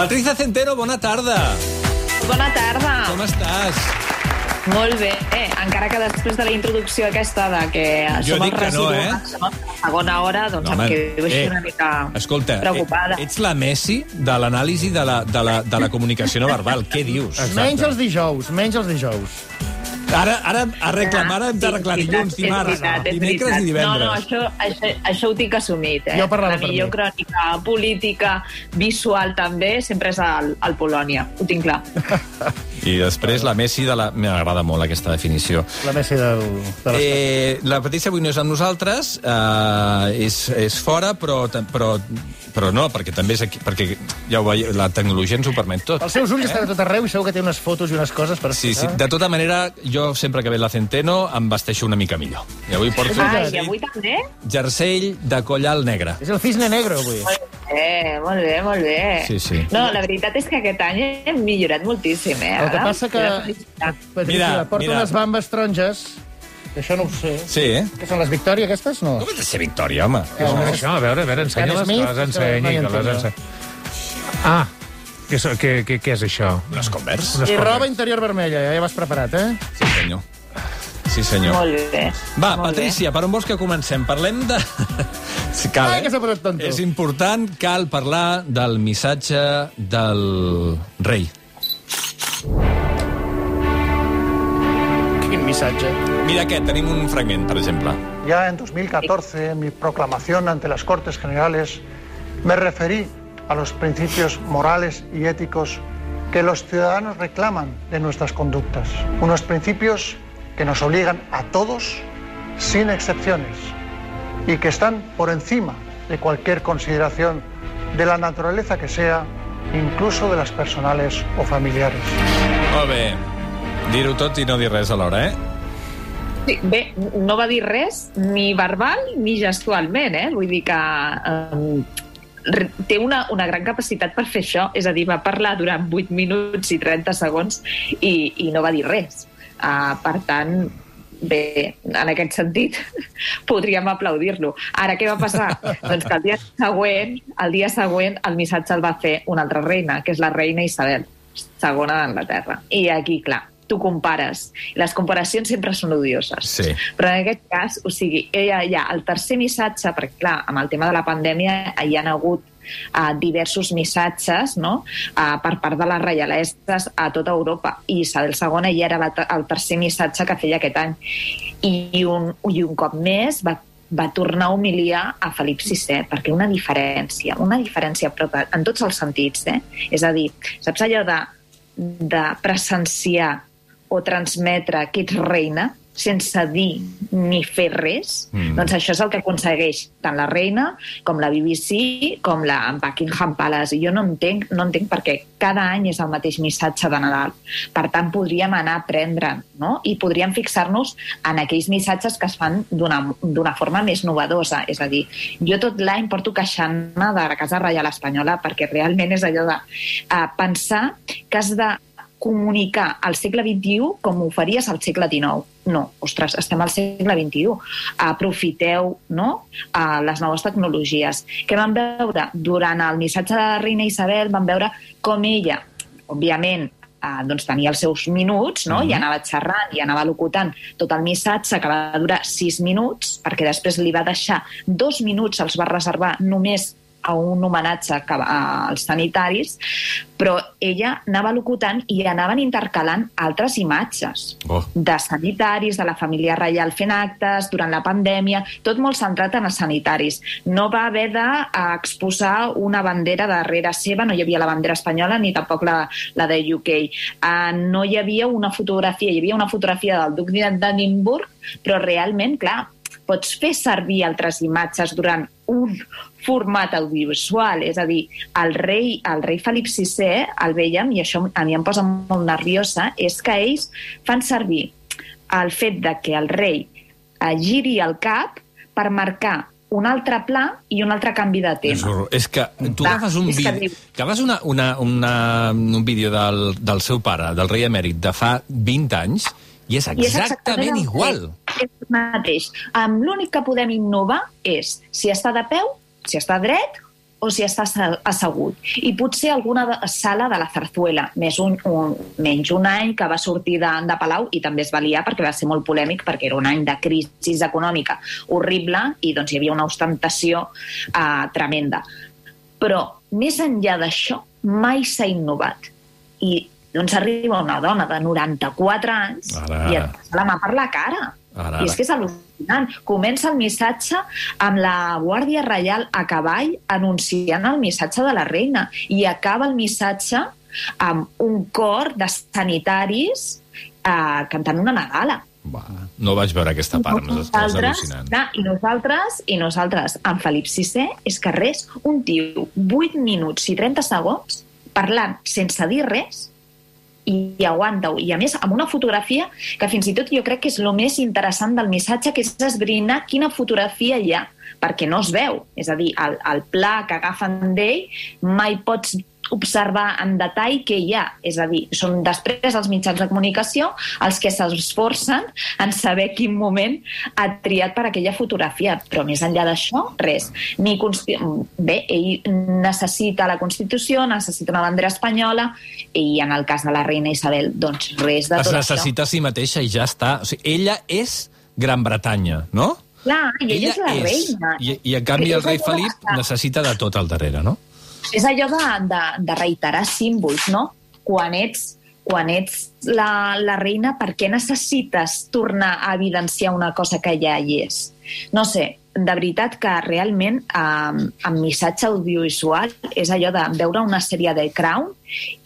Patricia Centeno, bona tarda. Bona tarda. Com estàs? Molt bé, eh, encara que després de la introducció aquesta de que Jo som que no, eh? a segona hora, doncs no, em quedo així una mica escolta, preocupada. eh, ets la Messi de l'anàlisi de, la, de, la, de la comunicació no verbal. Què dius? Menys els dijous, menys els dijous. Ara, ara a reclamar hem de Sí, dilluns, dimarts, dimecres i divendres. No, no, això, això, això ho tinc assumit. Eh? Jo parlava la millor mi. crònica política, visual també, sempre és al, al Polònia. Ho tinc clar. I després la Messi de la... M'agrada molt aquesta definició. La Messi del, de l'estat. Eh, la Patricia avui no és amb nosaltres, eh, és, és fora, però, però, però no, perquè també és aquí, perquè ja ho veieu, la tecnologia ens ho permet tot. Els seus ulls estan a tot arreu i segur que té unes fotos i unes coses per Sí, sí. explicar. De tota manera, jo sempre que ve la Centeno em vesteixo una mica millor. I avui porto un Ai, i avui també? jersei de coll alt negre. És el cisne negre, avui. Molt bé, molt bé, molt bé. Sí, sí. No, la veritat és que aquest any hem millorat moltíssim, eh? El que passa que... Patricia, Mira, porta mira. unes bambes taronges, que això no ho sé. Sí, eh? Que són les Victòria, aquestes? No. Com has de ser Victòria, home? Eh, Què és això? A veure, a veure, ensenya-les, Smith, que les ensenyi, no les ensenyi. Ah, què és, què, què, què és això? Les Converse? Unes I roba interior vermella, ja vas preparat, eh? Sí, senyor. Sí, senyor. Molt bé. Va, molt Patricia, per on vols que comencem? Parlem de... Sí, cal, Ai, que tonto. És important, cal parlar del missatge del rei. Quin missatge. Mira aquest, tenim un fragment, per exemple. Ya en 2014, en mi proclamación ante las Cortes Generales, me referí a los principios morales y éticos que los ciudadanos reclaman de nuestras conductas. Unos principios que nos obligan a todos, sin excepciones, y que están por encima de cualquier consideración de la naturaleza que sea, incluso de las personales o familiares. Molt bé. Dir-ho tot i no dir res alhora, eh? Sí, bé, no va dir res, ni verbal ni gestualment, eh? Vull dir que um, té una, una gran capacitat per fer això, és a dir, va parlar durant 8 minuts i 30 segons i, i no va dir res. Uh, per tant, bé, en aquest sentit, podríem aplaudir-lo. Ara, què va passar? doncs que el dia següent, el dia següent, el missatge el va fer una altra reina, que és la reina Isabel, segona d'Anglaterra. I aquí, clar, tu compares. Les comparacions sempre són odioses. Sí. Però en aquest cas, o sigui, ella ja, el tercer missatge, perquè clar, amb el tema de la pandèmia hi han hagut uh, diversos missatges no? uh, per part de les reialeses a tota Europa i Isabel II ja era la, el tercer missatge que feia aquest any i un, i un cop més va va tornar a humiliar a Felip VI, perquè una diferència, una diferència però en tots els sentits, eh? És a dir, saps allò de, de presenciar o transmetre que ets reina sense dir ni fer res, Mm. doncs això és el que aconsegueix tant la reina com la BBC com la Buckingham Palace. I jo no entenc, no entenc per què cada any és el mateix missatge de Nadal. Per tant, podríem anar a prendre no? i podríem fixar-nos en aquells missatges que es fan d'una d'una forma més novedosa. És a dir, jo tot l'any porto queixant-me de la Casa Reial Espanyola perquè realment és allò de uh, pensar que has de comunicar al segle XXI com ho faries al segle XIX. No, ostres, estem al segle XXI. Aprofiteu no? uh, les noves tecnologies. Què vam veure? Durant el missatge de la reina Isabel vam veure com ella, òbviament, uh, doncs tenia els seus minuts, no? i anava xerrant i anava locutant tot el missatge que va durar sis minuts, perquè després li va deixar dos minuts, els va reservar només a un homenatge que, als sanitaris, però ella anava locutant i anaven intercalant altres imatges Oh. de sanitaris, de la família reial fent actes, durant la pandèmia, tot molt centrat en els sanitaris. No va haver d'exposar una bandera darrere seva, no hi havia la bandera espanyola ni tampoc la, la de UK. Uh, no hi havia una fotografia, hi havia una fotografia del duc d'Edimburg, però realment, clar, pots fer servir altres imatges durant un format audiovisual, és a dir, el rei, el rei Felip VI, el veiem, i això a mi em posa molt nerviosa, és que ells fan servir el fet de que el rei eh, giri el cap per marcar un altre pla i un altre canvi de És, tema. horror. és que tu Va, agafes un és que vídeo, diu- que agafes una, una, una, un vídeo del, del seu pare, del rei emèrit, de fa 20 anys, i és I és exactament igual. És el mateix. Um, L'únic que podem innovar és si està de peu, si està dret o si està assegut. I potser alguna de- sala de la Zarzuela, més un, un, menys un any que va sortir de, de Palau i també es va liar perquè va ser molt polèmic perquè era un any de crisi econòmica horrible i doncs hi havia una ostentació eh, tremenda. Però més enllà d'això, mai s'ha innovat. I doncs arriba una dona de 94 anys Ara, i et passa la mà per la cara. Ara, I és que és al·lucinant. Comença el missatge amb la Guàrdia Reial a cavall anunciant el missatge de la reina i acaba el missatge amb un cor de sanitaris eh, cantant una Nadala. Va, no vaig veure aquesta part, no, és, al·lucinant. i nosaltres, i nosaltres, en Felip VI, és que res, un tio, 8 minuts i 30 segons, parlant sense dir res, i, i aguanta-ho. I a més, amb una fotografia que fins i tot jo crec que és el més interessant del missatge, que és esbrinar quina fotografia hi ha, perquè no es veu. És a dir, el, el pla que agafen d'ell mai pots observar en detall què hi ha. És a dir, són després els mitjans de comunicació els que s'esforcen en saber quin moment ha triat per aquella fotografia. Però més enllà d'això, res. Ni consti... Bé, ell necessita la Constitució, necessita una bandera espanyola, i en el cas de la reina Isabel, doncs res de Es tot necessita a si mateixa i ja està. O sigui, ella és Gran Bretanya, no? això. Clar, i ella, és la reina. I, I en canvi És el rei Felip necessita de tot al darrere, no? És allò de, de, de reiterar símbols, no? Quan ets, quan ets la, la reina, per què necessites tornar a evidenciar una cosa que ja hi és? No sé, de veritat que realment eh, amb missatge audiovisual és allò de veure una sèrie de Crown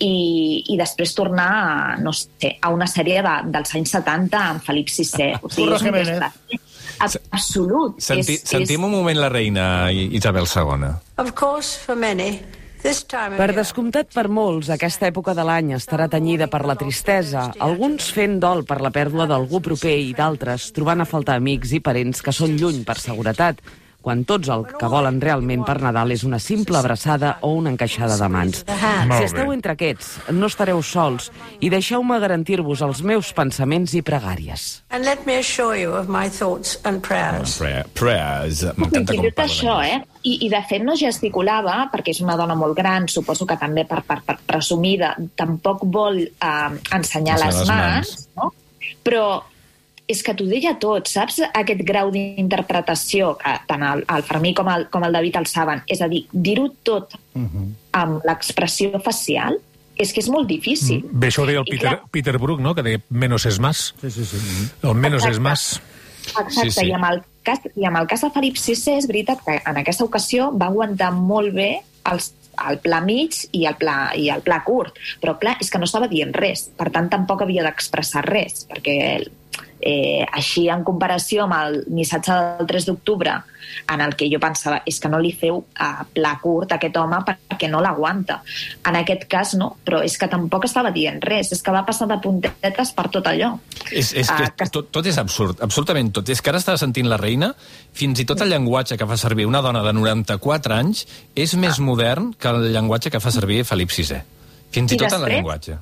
i, i després tornar a, no sé, a una sèrie de, dels anys 70 amb Felip VI. O Curro un Jiménez. Absolut. Senti, és, sentim un moment la reina Isabel II. Of course, for many, Per descomptat per molts, aquesta època de l'any estarà tenyida per la tristesa, alguns fent dol per la pèrdua d'algú proper i d'altres trobant a faltar amics i parents que són lluny per seguretat, quan tots el que volen realment per Nadal és una simple abraçada o una encaixada de mans. Si esteu entre aquests, no estareu sols i deixeu-me garantir-vos els meus pensaments i pregàries. And let me assure you of my thoughts and prayers. Prayer, prayers. M'encanta i com parla. això, eh? I, I de fet no gesticulava, perquè és una dona molt gran, suposo que també per, per, per presumida, tampoc vol eh, ensenyar Ensenyar les les mans, mans. no? però és que t'ho deia tot, saps? Aquest grau d'interpretació que tant el, el Fermí com el, com el David el saben. És a dir, dir-ho tot amb l'expressió facial és que és molt difícil. Bé, això ho deia el I Peter, clar- Peter Brook, no?, que deia menos es más. Sí, sí, sí. El menos Exacte. es más. Exacte, Sí, sí. I, amb el cas, i amb el cas de Felip VI és veritat que en aquesta ocasió va aguantar molt bé els, el pla mig i el pla, i el pla curt, però clar, és que no estava dient res, per tant tampoc havia d'expressar res, perquè eh, així en comparació amb el missatge del 3 d'octubre en el que jo pensava és que no li feu a pla curt a aquest home perquè no l'aguanta. En aquest cas no, però és que tampoc estava dient res, és que va passar de puntetes per tot allò. És, és que Ah, que- tot, tot és absurd, absolutament tot. És que ara estava sentint la reina, fins i tot el llenguatge que fa servir una dona de 94 anys és més modern que el llenguatge que fa servir Felip VI. Fins i, I tot en el després? llenguatge.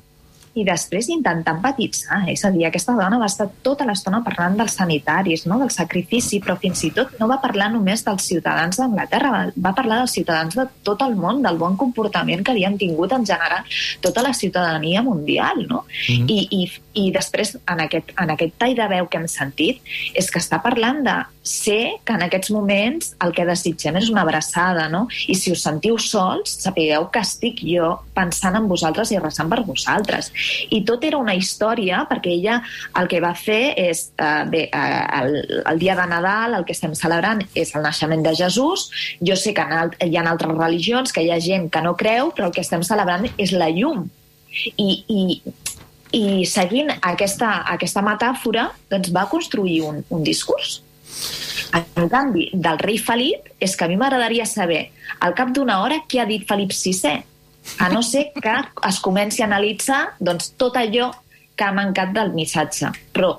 I després intentar empatitzar. És a dir, aquesta dona va estar tota l'estona parlant dels sanitaris, no? del sacrifici, però fins i tot no va parlar només dels ciutadans d'Anglaterra, va, va parlar dels ciutadans de tot el món, del bon comportament que havien tingut en general tota la ciutadania mundial. No? Mhm. I, i, I després, en aquest, en aquest tall de veu que hem sentit, és que està parlant de ser que en aquests moments el que desitgem és una abraçada, no? I si us sentiu sols, sapigueu que estic jo pensant en vosaltres i resant per vosaltres. I tot era una història, perquè ella el que va fer és, eh, bé, eh, el, el dia de Nadal, el que estem celebrant és el naixement de Jesús. Jo sé que hi ha altres religions, que hi ha gent que no creu, però el que estem celebrant és la llum. I, i, i seguint aquesta, aquesta metàfora, doncs va construir un, un discurs. En canvi, del rei Felip, és que a mi m'agradaria saber, al cap d'una hora, què ha dit Felip VI, a no ser que es comenci a analitzar doncs, tot allò que ha mancat del missatge. Però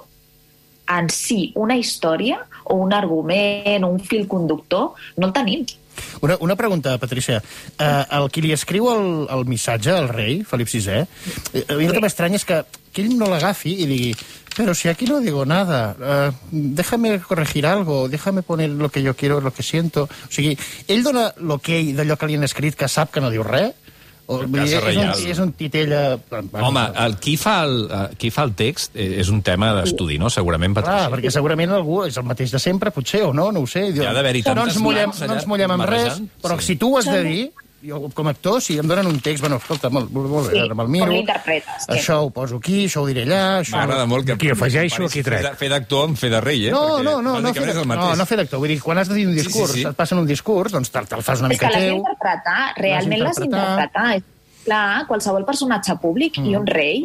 en si, una història o un argument o un fil conductor, no el tenim. Una, una pregunta, Patricia. Uh, el qui li escriu el, el missatge al rei, Felip VI, eh, a mi el que m'estranya és que, que ell no l'agafi i digui pero si aquí no digo nada, uh, déjame corregir algo, déjame poner lo que yo quiero, lo que siento... O sigui, ell dona l'ok d'allò que li han escrit que sap que no diu res? O, Casa és, un, Reial. és un titella... Home, el, qui, fa el, eh, qui fa el text eh, és un tema d'estudi, no? Segurament, Clar, Patricia. perquè segurament algú és el mateix de sempre, potser, o no, no ho sé. Diu, Hi ha d'haver-hi no tantes ens mullem, no ens mullem amb res, però sí. si tu ho has de dir, jo, com a actor, si em donen un text, bueno, escolta, molt, molt, molt bé, Sí, ara me'l miro, sí. això ho poso aquí, això ho diré allà, això... M'agrada molt que... Aquí afegeixo, aquí trec. Fer d'actor amb fer de rei, eh? No, no, no, no, fer, és el no, mateix. no fer d'actor. Vull dir, quan has de dir un Sí, sí, discurs, sí. et passen un discurs, doncs te'l te fas una És mica que l'has teu. d'interpretar, realment l'has d'interpretar. És Clar, qualsevol personatge públic mm. i un rei,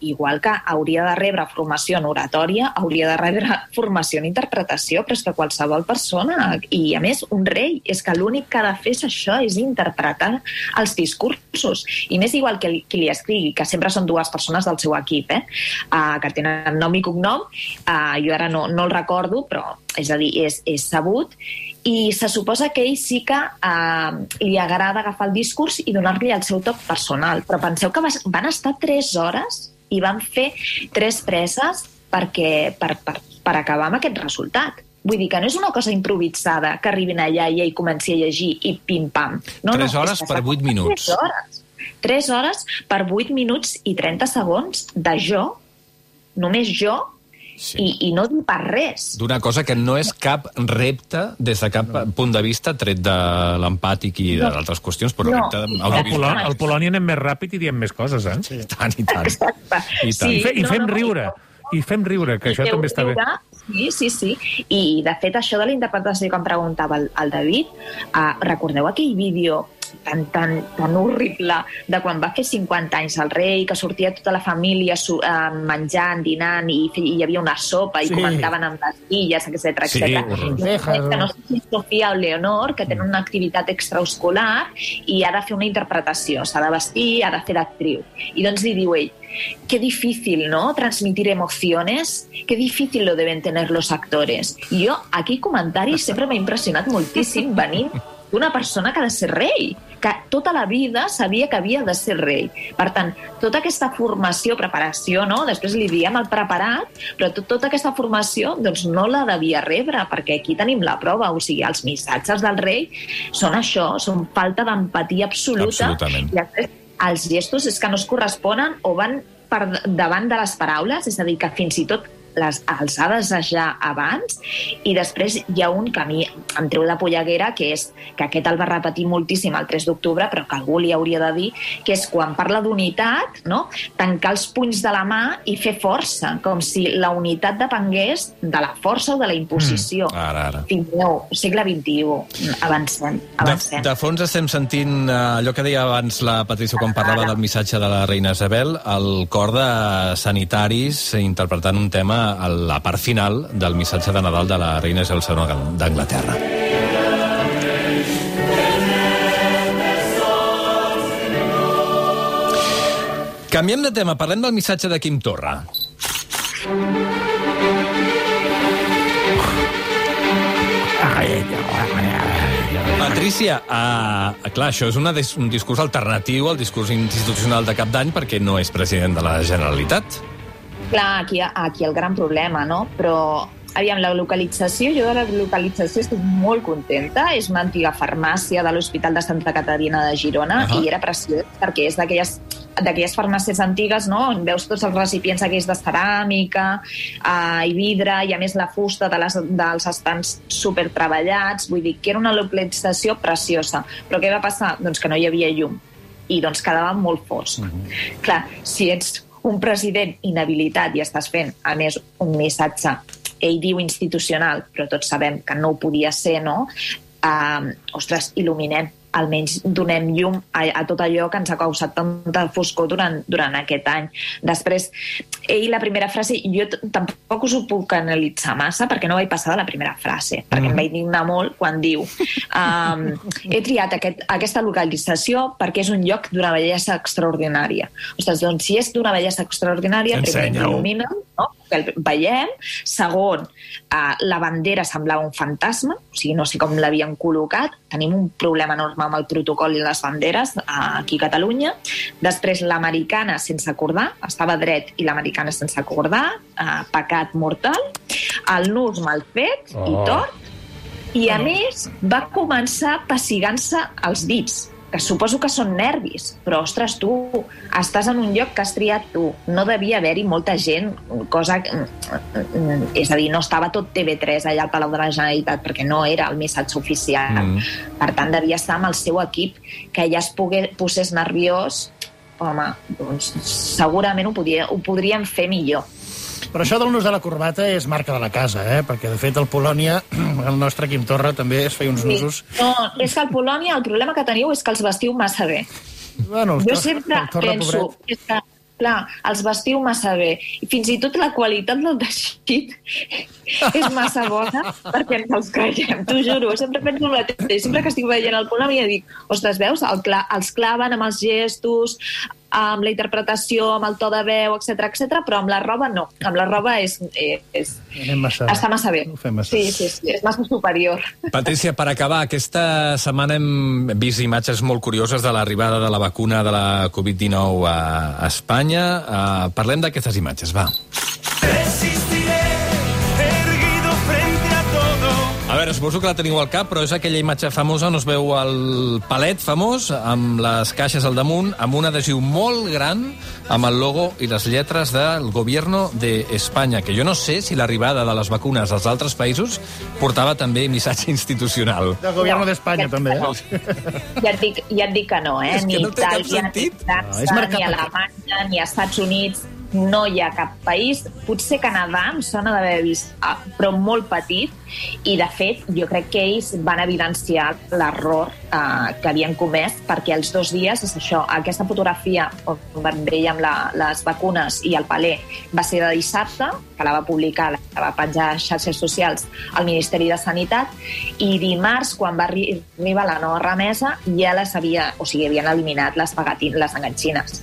igual que hauria de rebre formació en oratòria, hauria de rebre formació en interpretació, però és que qualsevol persona, i a més un rei, és que l'únic que ha de fer és això, és interpretar els discursos. I més igual que qui li escrigui, que sempre són dues persones del seu equip, eh? uh, que tenen nom i cognom, uh, jo ara no, no el recordo, però és a dir, és, és sabut, i se suposa que ell sí que eh, li agrada agafar el discurs i donar-li el seu toc personal. Però penseu que van estar tres hores i van fer tres preses perquè, per, per, per acabar amb aquest resultat. Vull dir que no és una cosa improvisada que arribin allà i ell comenci a llegir i pim-pam. No, Tres hores és que per vuit minuts. Tres hores. Tres hores per 8 minuts i 30 segons de jo, només jo, Sí. i, i no dir per res. D'una cosa que no és cap repte des de cap punt de vista, tret de l'empàtic i de No. d'altres qüestions, però No. repte Al, audiovisual. Polò al Polònia anem més ràpid i diem més coses, eh? I tant, i tant. Exacte. I tant. I, fe, I no, fem no, riure. i- I fem riure, que això I feu també està bé. riure, Sí, sí, sí. I, de fet, això de la interpretació que em preguntava el, el David, uh, recordeu aquell vídeo tan, tan, tan horrible de quan va fer 50 anys el rei, que sortia tota la família su, uh, menjant, dinant, i, i hi havia una sopa, i Sí. comentaven amb les filles, etc Sí, etc. que no sé si és Sofia o Leonor, que tenen una activitat extraescolar i ha de fer una interpretació, s'ha de vestir, ha de fer d'actriu. I doncs li diu ell, qué difícil, ¿no? Transmitir emociones, qué difícil lo deben tener los actores. I jo, aquí comentari sempre m'ha impressionat moltíssim venint d'una persona que ha de ser rei, que tota la vida sabia que havia de ser rei. Per tant, tota aquesta formació, preparació, no? després li diem el preparat, però tot, tota aquesta formació doncs, no la devia rebre, perquè aquí tenim la prova, o sigui, els missatges del rei són això, són falta d'empatia absoluta. Absolutament. I després, els gestos és que no es corresponen o van per davant de les paraules, és a dir, que fins i tot les, els ha d'assajar abans i després hi ha un que a mi em treu de polleguera que és que aquest el va repetir moltíssim el 3 d'octubre però que algú li hauria de dir que és quan parla d'unitat no? tancar els punys de la mà i fer força com si la unitat depengués de la força o de la imposició Mm, ara, ara. Fill meu, segle XXI avancem, De, avancem. de fons estem sentint eh, allò que deia abans la Patricia quan parlava del missatge de la reina Isabel, el cor de sanitaris interpretant un tema a la part final del missatge de Nadal de la reina Isabel II d'Anglaterra. Canviem de tema, parlem del missatge de Quim Torra. Patricia, uh, clar, això és una, un discurs alternatiu al discurs institucional de cap d'any perquè no és president de la Generalitat. Clar, aquí, aquí el gran problema, no? Però, aviam, la localització, jo de la localització estic molt contenta. És una antiga farmàcia de l'Hospital de Santa Caterina de Girona Ahà. i era preciós perquè és d'aquelles d'aquelles farmàcies antigues, no? on veus tots els recipients aquells de ceràmica uh, i vidre, i a més la fusta de les, dels estants super treballats, vull dir que era una localització preciosa. Però què va passar? Doncs que no hi havia llum i doncs quedava molt fosc. Clar, si ets un president inhabilitat i estàs fent, a més, un missatge, ell diu institucional, però tots sabem que no ho podia ser, no? Uh, ostres, il·luminem, almenys donem llum a, a tot allò que ens ha causat tanta foscor durant, durant aquest any. Després, ell la primera frase, jo tampoc us ho puc analitzar massa perquè no vaig passar de la primera frase, perquè em vaig dignar molt quan diu um, he triat aquest, aquesta localització perquè és un lloc d'una bellesa extraordinària. Ostres, doncs si és d'una bellesa extraordinària, primer il·lumina, no? Que el veiem. Segon, eh, la bandera semblava un fantasma, o sigui, no sé com l'havien col·locat. Tenim un problema enorme amb el protocol i les banderes eh, aquí a Catalunya. Després, l'americana sense acordar, estava dret i l'americana sense acordar, eh, pecat mortal. El nus mal fet oh. i tort. I, a més, va començar pessigant-se els dits que suposo que són nervis, però, ostres, tu estàs en un lloc que has triat tu. No devia haver-hi molta gent, cosa... És a dir, no estava tot TV3 allà al Palau de la Generalitat, perquè no era el missatge oficial. Mm. Per tant, devia estar amb el seu equip, que ja es pogués, posés nerviós, home, doncs segurament ho, podia, ho podrien fer millor. Però això del nus de la corbata és marca de la casa, eh? perquè de fet el Polònia, el nostre Quim Torra, també es feia uns Sí. nusos. No, és que al Polònia el problema que teniu és que els vestiu massa bé. Bueno, el Jo sempre el penso pobret. és que, clar, els vestiu massa bé. I fins i tot la qualitat del teixit és massa bona perquè ens els creiem, t'ho juro. Sempre penso el mateix. Sempre que estic veient el Polònia dic, ostres, veus? El cla els claven amb els gestos, amb la interpretació, amb el to de veu, etc etc. però amb la roba no. Amb la roba és, és, Anem massa... està massa bé. Ho fem massa. Sí, sí, sí, és massa superior. Patricia, per acabar, aquesta setmana hem vist imatges molt curioses de l'arribada de la vacuna de la Covid-19 a, a Espanya. Uh, parlem d'aquestes imatges, va. A suposo que la teniu al cap, però és aquella imatge famosa on es veu el palet famós amb les caixes al damunt, amb un adhesiu molt gran amb el logo i les lletres del Gobierno de España, que jo no sé si l'arribada de les vacunes als altres països portava també missatge institucional. Del Gobierno d'Espanya, també. No. Eh? Ja et dic, ja et dic que no, eh? És que ni no té cap Itàlia, sentit. ni França, No, és marcat ni Alemanya, ni Estats Units, no hi ha cap país. Potser Canadà em sona d'haver vist, ah, però molt petit, i de fet jo crec que ells van evidenciar l'error eh, que havien comès, perquè els dos dies, és això, aquesta fotografia on veiem la, les vacunes i el paler va ser de dissabte, que la va publicar, la va penjar a xarxes socials al Ministeri de Sanitat, i dimarts, quan va arri arribar la nova remesa, ja les havia, o sigui, havien eliminat les, les enganxines.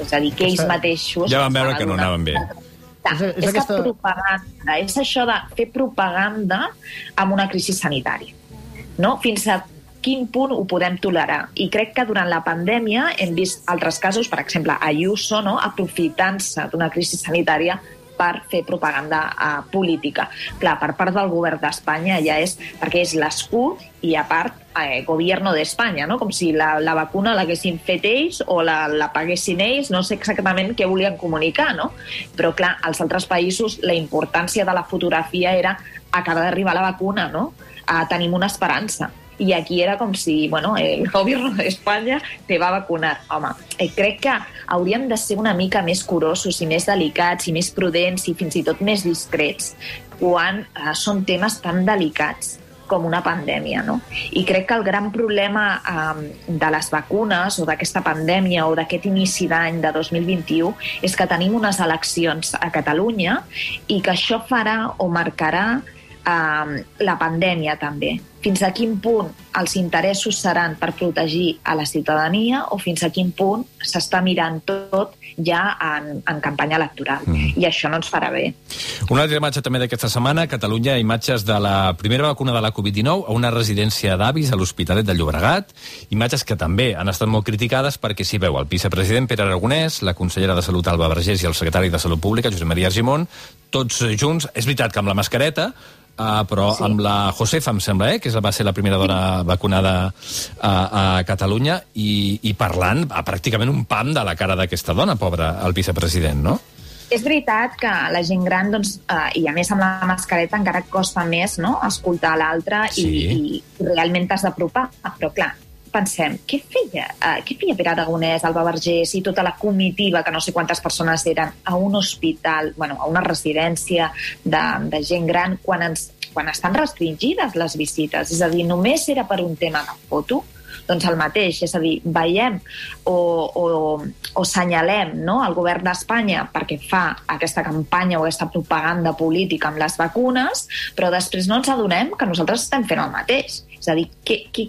És a dir, que ells mateixos... Ja van veure que no anaven bé. És- és, és aquesta- que propaganda, és això de fer propaganda amb una crisi sanitària. No? Fins a quin punt ho podem tolerar? I crec que durant la pandèmia hem vist altres casos, per exemple, Ayuso, no? aprofitant-se d'una crisi sanitària per fer propaganda uh, política. Clar, per part del govern d'Espanya ja és perquè és l'escut i a part eh, Gobierno d'Espanya, no? com si la, la vacuna l'haguessin fet ells o la, la paguessin ells, no sé exactament què volien comunicar, no? Però clar, als altres països la importància de la fotografia era acaba d'arribar la vacuna, no? Uh, tenim una esperança i aquí era com si, bueno, el gobierno d'Espanya te va vacunar. Home, eh, crec que hauríem de ser una mica més curosos i més delicats i més prudents i fins i tot més discrets quan eh, són temes tan delicats com una pandèmia, no? I crec que el gran problema eh, de les vacunes o d'aquesta pandèmia o d'aquest inici d'any de 2021 és que tenim unes eleccions a Catalunya i que això farà o marcarà eh, la pandèmia també. Fins a quin punt els interessos seran per protegir a la ciutadania o fins a quin punt s'està mirant tot ja en, en campanya electoral. Mm. I això no ens farà bé. Una altra imatge també d'aquesta setmana, Catalunya, imatges de la primera vacuna de la Covid-19 a una residència d'avis a l'Hospitalet de Llobregat, imatges que també han estat molt criticades perquè s'hi veu el vicepresident Pere Aragonès, la consellera de Salut Alba Vergés i el secretari de Salut Pública, Josep Maria Argimon, tots junts, és veritat que amb la mascareta, Uh, però sí. amb la Josefa, em sembla, eh, que és- va ser la primera dona vacunada a, a Catalunya, i, i parlant a pràcticament un pam de la cara d'aquesta dona, pobra, el vicepresident, no? És veritat que la gent gran, doncs, eh, i a més amb la mascareta encara costa més no? escoltar l'altre Sí. i, i realment t'has d'apropar. Però clar, pensem, què feia, uh, què feia Pere Aragonès, Alba Vergés i tota la comitiva, que no sé quantes persones eren, a un hospital, bueno, a una residència de, de gent gran, quan, ens, quan estan restringides les visites? És a dir, només era per un tema de foto? doncs el mateix, és a dir, veiem o, o, o senyalem no, el govern d'Espanya perquè fa aquesta campanya o aquesta propaganda política amb les vacunes, però després no ens adonem que nosaltres estem fent el mateix. És a dir, què, què,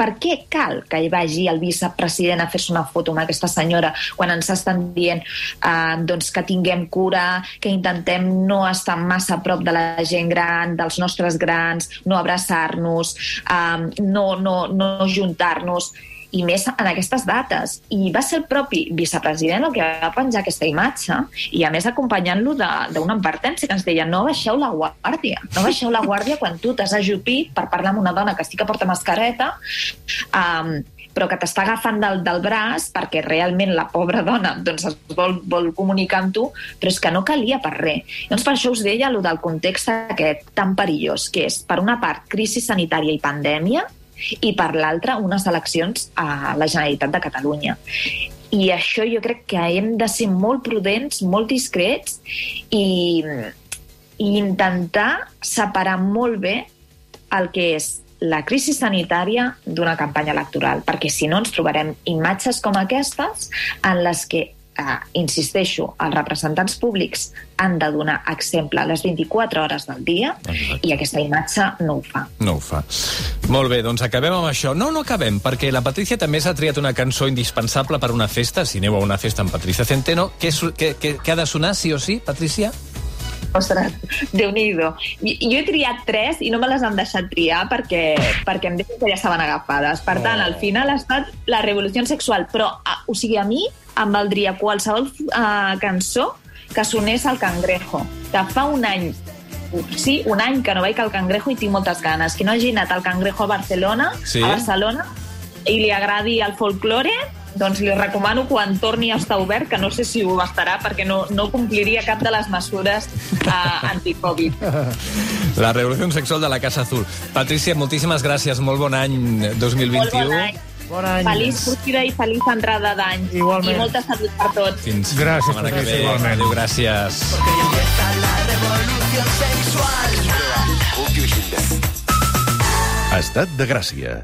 per què cal que hi vagi el vicepresident a fer-se una foto amb aquesta senyora quan ens estan dient eh, doncs que tinguem cura, que intentem no estar massa a prop de la gent gran, dels nostres grans, no abraçar-nos, eh, no, no, no juntar-nos i més en aquestes dates. I va ser el propi vicepresident el que va penjar aquesta imatge i, a més, acompanyant-lo d'una advertència que ens deia no baixeu la guàrdia, no baixeu la guàrdia quan tu t'has ajupit per parlar amb una dona que sí que porta mascareta um, però que t'està agafant del, del braç perquè realment la pobra dona doncs, es vol, vol comunicar amb tu, però és que no calia per res. Doncs per això us deia el del context aquest tan perillós, que és, per una part, crisi sanitària i pandèmia, i per l'altra, unes eleccions a la Generalitat de Catalunya. I això jo crec que hem de ser molt prudents, molt discrets i, i intentar separar molt bé el que és la crisi sanitària d'una campanya electoral, perquè si no ens trobarem imatges com aquestes en les que, eh, insisteixo, els representants públics han de donar exemple a les 24 hores del dia Exacte. i aquesta imatge no ho fa. No ho fa. Molt bé, doncs acabem amb això. No, no acabem, perquè la Patricia també s'ha triat una cançó indispensable per una festa. Si aneu a una festa amb Patricia Centeno, què, su- què, què, què ha de sonar, sí o sí, Patricia? Ostres, déu nhi Jo, jo he triat tres i no me les han deixat triar perquè, perquè em deien que ja estaven agafades. Per tant, al final ha estat la revolució sexual. Però, a, o sigui, a mi em valdria qualsevol uh, cançó que sonés al Cangrejo, que fa un any Sí, un any que no vaig al Cangrejo i tinc moltes ganes. Qui no hagi anat al Cangrejo a Barcelona, Sí? a Barcelona i li agradi el folklore, doncs li recomano quan torni a estar obert, que no sé si ho estarà perquè no, no compliria cap de les mesures uh, anticovid. La revolució sexual de la Casa Azul. Patricia, moltíssimes gràcies. Molt bon any 2021. Molt bon any. Bon any. Feliç sortida i feliç entrada d'any. Igualment. I molta salut per tots. Fins Gràcies, la setmana que ve. igualment. Adéu, gràcies. Estat de Gràcia.